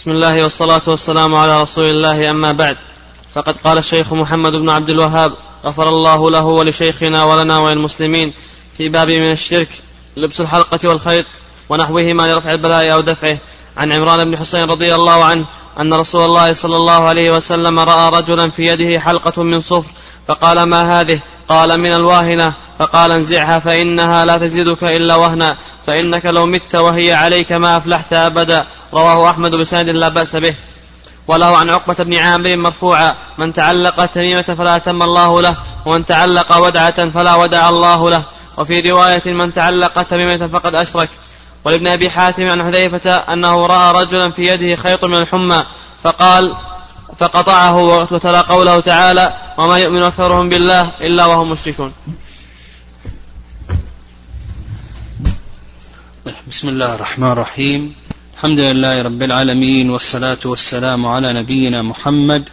بسم الله والصلاة والسلام على رسول الله أما بعد. فقد قال الشيخ محمد بن عبد الوهاب غفر الله له ولشيخنا ولنا وللمسلمين في باب من الشرك لبس الحلقة والخيط ونحوهما لرفع البلاء أو دفعه. عن عمران بن حسين رضي الله عنه أن رسول الله صلى الله عليه وسلم رأى رجلا في يده حلقة من صفر فقال ما هذه؟ قال من الواهنة. فقال انزعها فإنها لا تزيدك إلا وهنا فإنك لو مت وهي عليك ما أفلحت أبدا. رواه أحمد بسند لا بأس به. وله عن عقبة بن عامر مرفوعا من تعلق تميمة فلا أتم الله له ومن تعلق ودعة فلا ودع الله له. وفي رواية من تعلق تميمة فقد أشرك. ولابن أبي حاتم عن حذيفة أنه رأى رجلا في يده خيط من الحمى فقال فقطعه وتلا قوله تعالى وما يؤمن أكثرهم بالله إلا وهم مشركون. بسم الله الرحمن الرحيم. الحمد لله رب العالمين والصلاة والسلام على نبينا محمد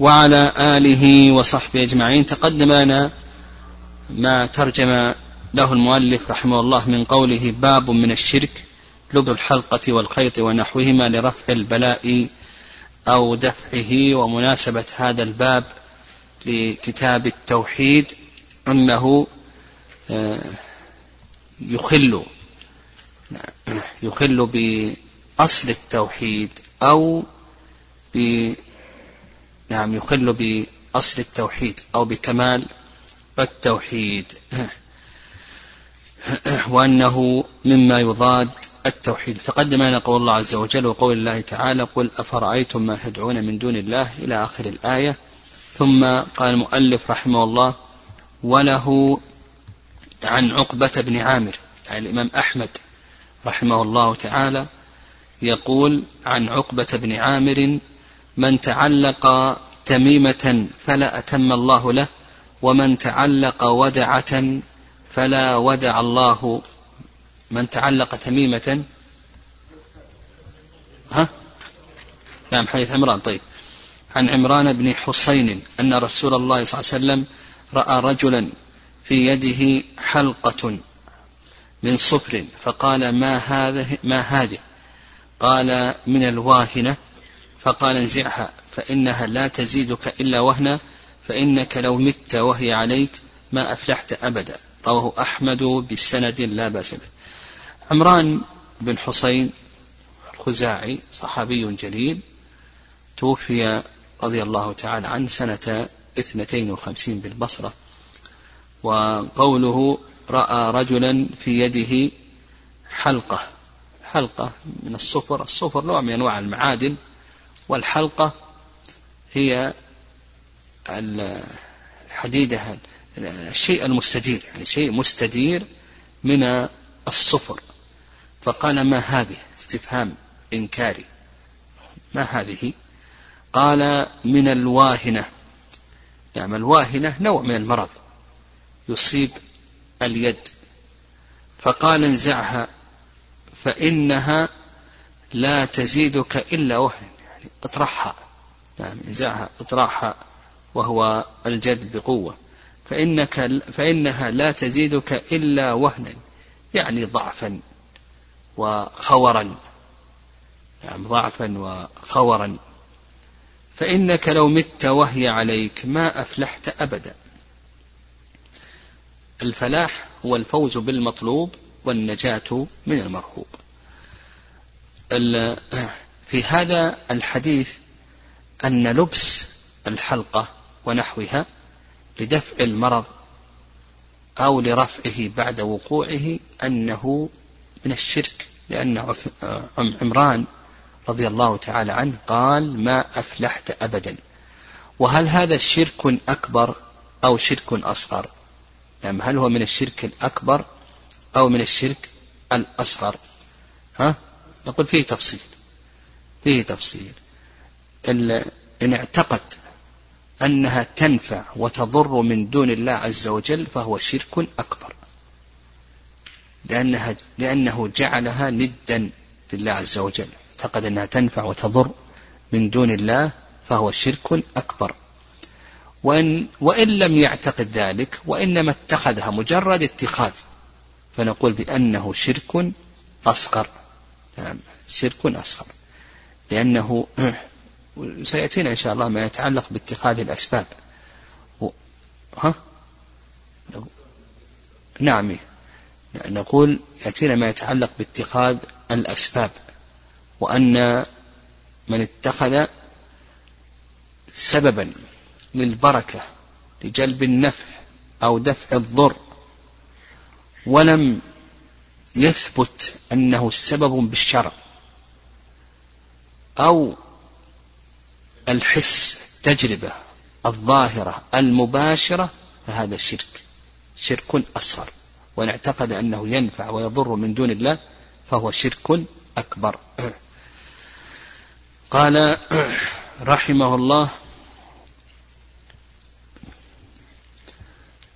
وعلى آله وصحبه أجمعين. تقدم لنا ما ترجم له المؤلف رحمه الله من قوله باب من الشرك لب الحلقة والخيط ونحوهما لرفع البلاء أو دفعه ومناسبة هذا الباب لكتاب التوحيد أنه آه، يخل يخل بأصل التوحيد أو ب نعم يخل بأصل التوحيد أو بكمال التوحيد. وأنه مما يضاد التوحيد. تقدم لنا قول الله عز وجل وقول الله تعالى قل أفرأيتم ما تدعون من دون الله إلى آخر الآية؟ ثم قال المؤلف رحمه الله وله عن عقبة بن عامر يعني الإمام أحمد رحمه الله تعالى يقول عن عقبة بن عامر من تعلق تميمة فلا أتم الله له ومن تعلق ودعة فلا ودع الله. من تعلق تميمة؟ ها؟ نعم حديث عمران طيب. عن عمران بن حسين أن رسول الله صلى الله عليه وسلم رأى رجلا في يده حلقة من صفر. فقال ما هذا ما هذه؟ قال من الواهنة. فقال انزعها فإنها لا تزيدك إلا وهنا فإنك لو مت وهي عليك ما أفلحت أبدا. رواه أحمد بالسند لا بأس به. عمران بن حسين الخزاعي صحابي جليل توفي رضي الله تعالى عنه سنة اثنتين وخمسين بالبصرة. وقوله رأى رجلا في يده حلقة حلقة من الصفر الصفر نوع من أنواع المعادن والحلقة هي الحديدة الشيء المستدير يعني شيء مستدير من الصفر. فقال ما هذه؟ استفهام إنكاري. ما هذه؟ قال من الواهنة. يعني الواهنة نوع من المرض يصيب اليد فقال انزعها فإنها لا تزيدك إلا وهنا يعني اطرحها نعم انزعها اطرحها وهو الجد بقوة فإنك فإنها لا تزيدك إلا وهنا يعني ضعفا وخورا نعم ضعفا وخورا فإنك لو مت وهي عليك ما أفلحت أبدا. الفلاح هو الفوز بالمطلوب والنجاة من المرهوب. في هذا الحديث أن لبس الحلقة ونحوها لدفع المرض أو لرفعه بعد وقوعه أنه من الشرك لأن عمران رضي الله تعالى عنه قال ما أفلحت أبدا. وهل هذا شرك أكبر أو شرك أصغر؟ يعني هل هو من الشرك الأكبر أو من الشرك الأصغر؟ ها؟ نقول فيه تفصيل فيه تفصيل. إن اعتقد أنها تنفع وتضر من دون الله عز وجل فهو شرك أكبر. لأنها لأنه جعلها ندا لله عز وجل. اعتقد أنها تنفع وتضر من دون الله فهو شرك أكبر. وإن, وإن لم يعتقد ذلك وإنما اتخذها مجرد اتخاذ. فنقول بأنه شرك أصغر. نعم شرك أصغر. لأنه سيأتينا إن شاء الله ما يتعلق باتخاذ الأسباب. ها؟ نعم. نقول يأتينا ما يتعلق باتخاذ الأسباب. وأن من اتخذ سببا. للبركة لجلب النفع أو دفع الضر. ولم يثبت أنه سبب بالشرع. أو الحس تجربة الظاهرة المباشرة فهذا شرك. شرك أصغر. وإن اعتقد أنه ينفع ويضر من دون الله فهو شرك أكبر. قال رحمه الله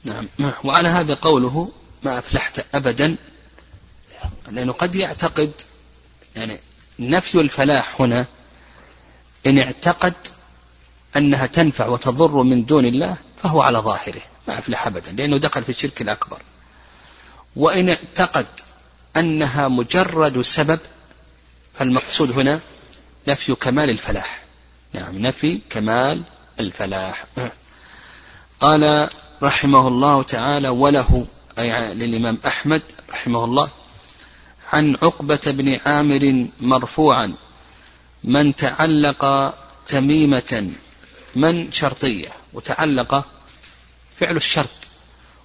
نعم. وعلى هذا قوله ما أفلحت أبدا لأنه قد يعتقد يعني نفي الفلاح هنا إن اعتقد أنها تنفع وتضر من دون الله فهو على ظاهره ما أفلح أبدا لأنه دخل في الشرك الأكبر. وإن اعتقد أنها مجرد سبب فالمقصود هنا نفي كمال الفلاح. نعم نفي كمال الفلاح. قال رحمه الله تعالى وله أي للإمام أحمد رحمه الله عن عقبة بن عامر مرفوعا من تعلق تميمة من شرطية وتعلق فعل الشرط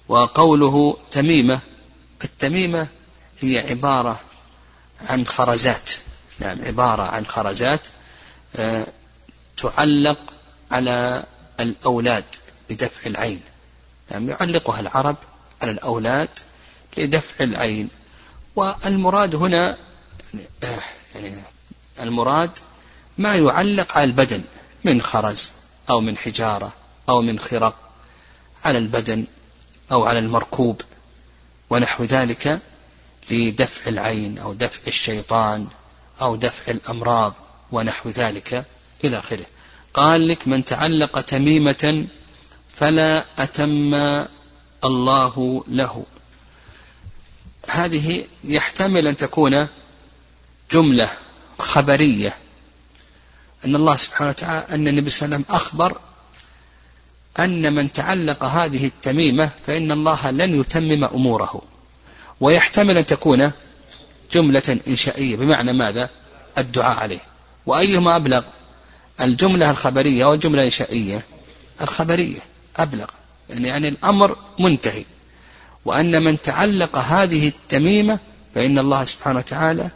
وقوله تميمة التميمة هي عبارة عن خرزات نعم عبارة عن خرزات آه، تعلق على الأولاد لدفع العين. نعم يعلقها العرب على الأولاد لدفع العين. والمراد هنا يعني, يعني المراد ما يعلق على البدن من خرز أو من حجارة أو من خرق على البدن أو على المركوب ونحو ذلك لدفع العين أو دفع الشيطان أو دفع الأمراض ونحو ذلك إلى آخره. قال لك من تعلق تميمة فلا أتم الله له. هذه يحتمل أن تكون جملة خبرية. أن الله سبحانه وتعالى أن النبي صلى الله عليه وسلم أخبر أن من تعلق هذه التميمة فإن الله لن يتمم أموره. ويحتمل أن تكون جملة إنشائية بمعنى ماذا؟ الدعاء عليه. وأيهما أبلغ؟ الجملة الخبرية والجملة الإنشائية الخبرية. أبلغ. يعني, الأمر منتهي. وأن من تعلق هذه التميمة فإن الله سبحانه وتعالى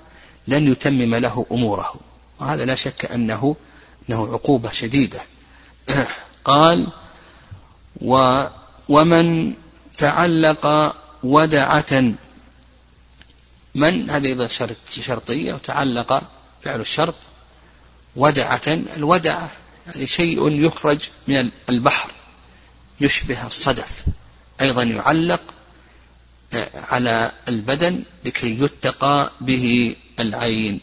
لن يتمم له أموره. وهذا لا شك أنه أنه عقوبة شديدة. قال و ومن تعلق ودعة من؟ هذه أيضا شرط شرطية. وتعلق فعل الشرط ودعة. الودعة يعني شيء يخرج من البحر. يشبه الصدف. أيضا يعلق آه، على البدن لكي يتقى به العين.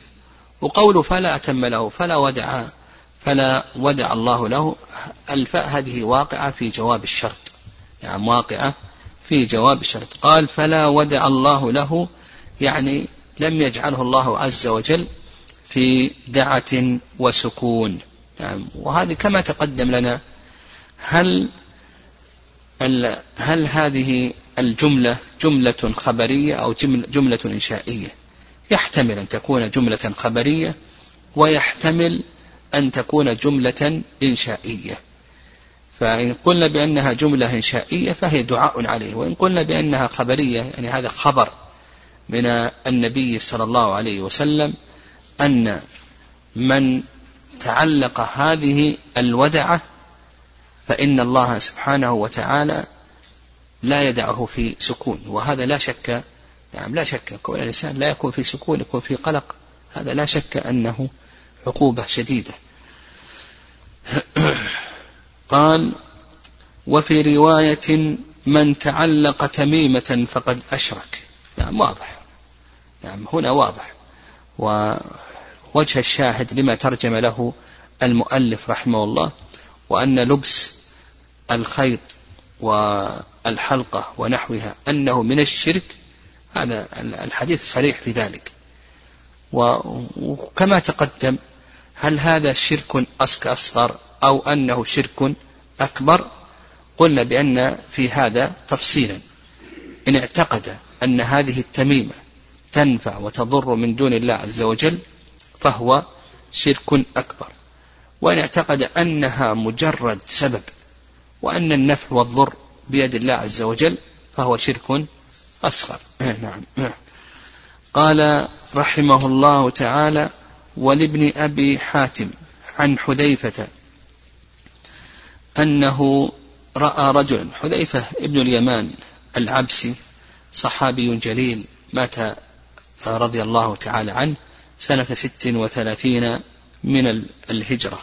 وقول فلا أتم له فلا ودع فلا ودع الله له الفاء هذه واقعة في جواب الشرط. يعني واقعة في جواب الشرط. قال فلا ودع الله له يعني لم يجعله الله عز وجل في دعة وسكون. يعني وهذه كما تقدم لنا هل هل هذه الجملة جملة خبرية أو جملة إنشائية؟ يحتمل أن تكون جملة خبرية ويحتمل أن تكون جملة إنشائية. فإن قلنا بأنها جملة إنشائية فهي دعاء عليه وإن قلنا بأنها خبرية يعني هذا خبر من النبي صلى الله عليه وسلم أن من تعلق هذه الودعة فإن الله سبحانه وتعالى لا يدعه في سكون وهذا لا شك نعم لا شك كون الإنسان لا يكون في سكون يكون في قلق هذا لا شك أنه عقوبة شديدة. قال وفي رواية من تعلق تميمة فقد أشرك. نعم واضح. نعم هنا واضح. ووجه الشاهد لما ترجم له المؤلف رحمه الله وأن لبس الخيط والحلقة ونحوها أنه من الشرك هذا الحديث صريح في ذلك. وكما تقدم هل هذا شرك أصغر أو أنه شرك أكبر؟ قلنا بأن في هذا تفصيلا. إن اعتقد أن هذه التميمة تنفع وتضر من دون الله عز وجل فهو شرك أكبر. وإن اعتقد أنها مجرد سبب وأن النفع والضر بيد الله عز وجل فهو شرك أصغر. نعم قال رحمه الله تعالى ولابن أبي حاتم عن حذيفة أنه رأى رجلا حذيفة ابن اليمان العبسي صحابي جليل مات رضي الله تعالى عنه سنة ست وثلاثين من الهجرة.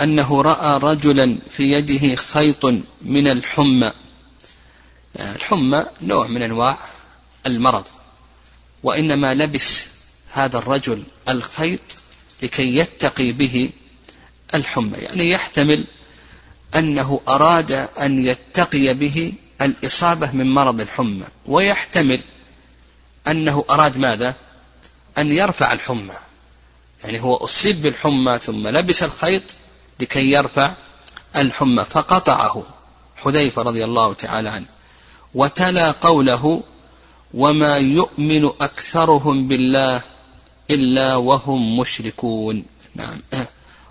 أنه رأى رجلا في يده خيط من الحمى. الحمى نوع من أنواع المرض وإنما لبس هذا الرجل الخيط لكي يتقي به الحمى. يعني يحتمل أنه أراد أن يتقي به الإصابة من مرض الحمى ويحتمل أنه أراد ماذا؟ أن يرفع الحمى. يعني هو أصيب بالحمى ثم لبس الخيط لكي يرفع الحمى فقطعه حذيفة رضي الله تعالى عنه وتلا قوله وما يؤمن أكثرهم بالله إلا وهم مشركون نعم.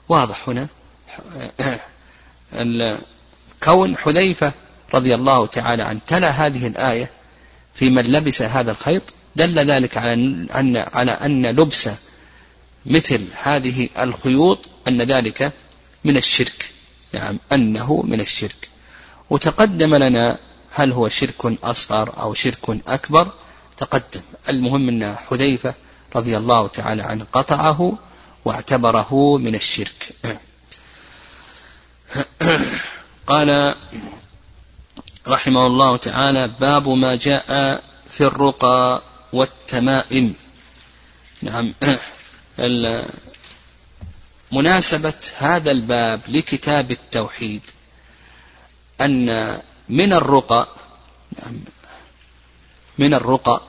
واضح هنا. كون حذيفة رضي الله تعالى عنه تلا هذه الآية في من لبس هذا الخيط دل ذلك على أن على أن لبس مثل هذه الخيوط أن ذلك من الشرك. نعم أنه من الشرك. وتقدم لنا هل هو شرك أصغر أو شرك أكبر؟ تقدم. المهم أن حذيفة رضي الله تعالى عنه قطعه واعتبره من الشرك. قال رحمه الله تعالى باب ما جاء في الرقى والتمائم. نعم مناسبة هذا الباب لكتاب التوحيد. أن من الرقى من الرقى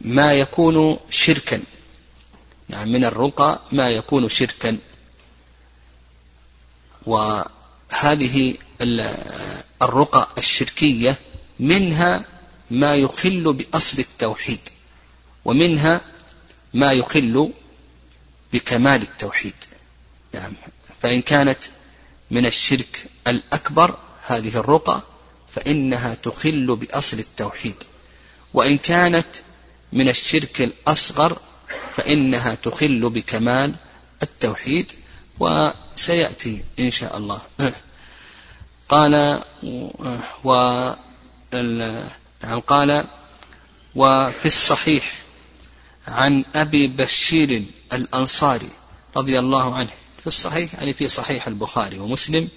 ما يكون شركا. نعم من الرقى ما يكون شركا. وهذه الرقى الشركية منها ما يخل بأصل التوحيد ومنها ما يخل بكمال التوحيد. نعم. فإن كانت من الشرك الأكبر هذه الرقى فإنها تخل بأصل التوحيد. وإن كانت من الشرك الأصغر فإنها تخل بكمال التوحيد. وسيأتي إن شاء الله. قال و نعم قال وفي الصحيح عن أبي بشير الأنصاري رضي الله عنه. في الصحيح يعني في صحيح البخاري ومسلم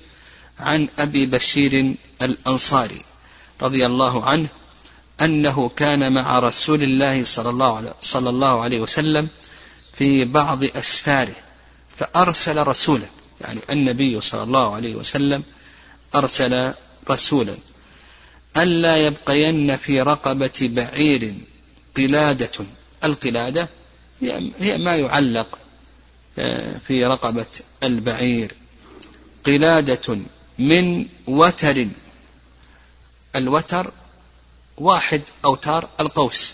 عن أبي بشير الأنصاري رضي الله عنه أنه كان مع رسول الله صلى الله عليه, صلى الله عليه وسلم في بعض أسفاره فأرسل رسولا يعني النبي صلى الله عليه وسلم أرسل رسولا ألا يبقين في رقبة بعير قلادة. القلادة هي ما يعلق آه، في رقبة البعير. قلادة من وتر. الوتر واحد أوتار القوس.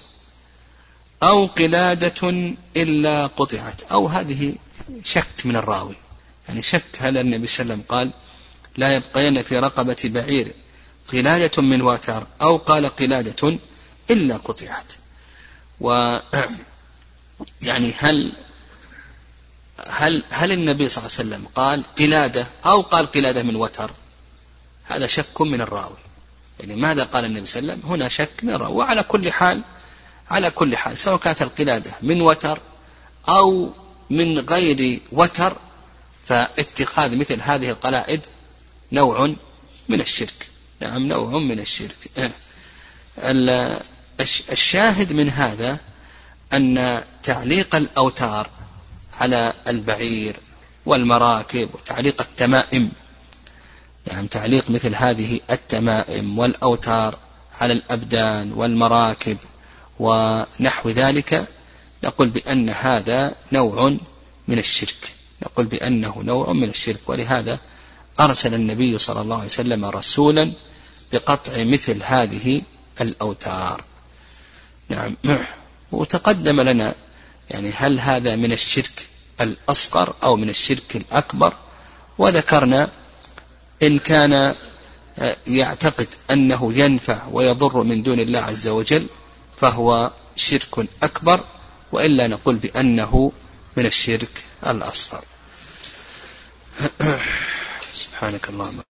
أو قلادة إلا قطعت. أو هذه شك من الراوي. يعني شك هل النبي صلى الله عليه وسلم قال لا يبقين في رقبة بعير قلادة من وتر أو قال قلادة إلا قطعت. و يعني هل هل هل النبي صلى الله عليه وسلم قال قلادة أو قال قلادة من وتر؟ هذا شك من الراوي. يعني ماذا قال النبي صلى الله عليه وسلم؟ هنا شك من الراوي. وعلى كل حال على كل حال سواء كانت القلادة من وتر أو من غير وتر فاتخاذ مثل هذه القلائد نوع من الشرك. نعم نوع من الشرك. الشاهد من هذا أن تعليق الأوتار على البعير والمراكب وتعليق التمائم يعني تعليق مثل هذه التمائم والأوتار على الأبدان والمراكب ونحو ذلك نقول بأن هذا نوع من الشرك نقول بأنه نوع من الشرك. ولهذا أرسل النبي صلى الله عليه وسلم رسولا بقطع مثل هذه الأوتار. نعم. وتقدم لنا يعني هل هذا من الشرك الأصغر أو من الشرك الأكبر؟ وذكرنا إن كان آه، يعتقد أنه ينفع ويضر من دون الله عز وجل فهو شرك أكبر وإلا نقول بأنه من الشرك الأصغر. سبحانك اللهم.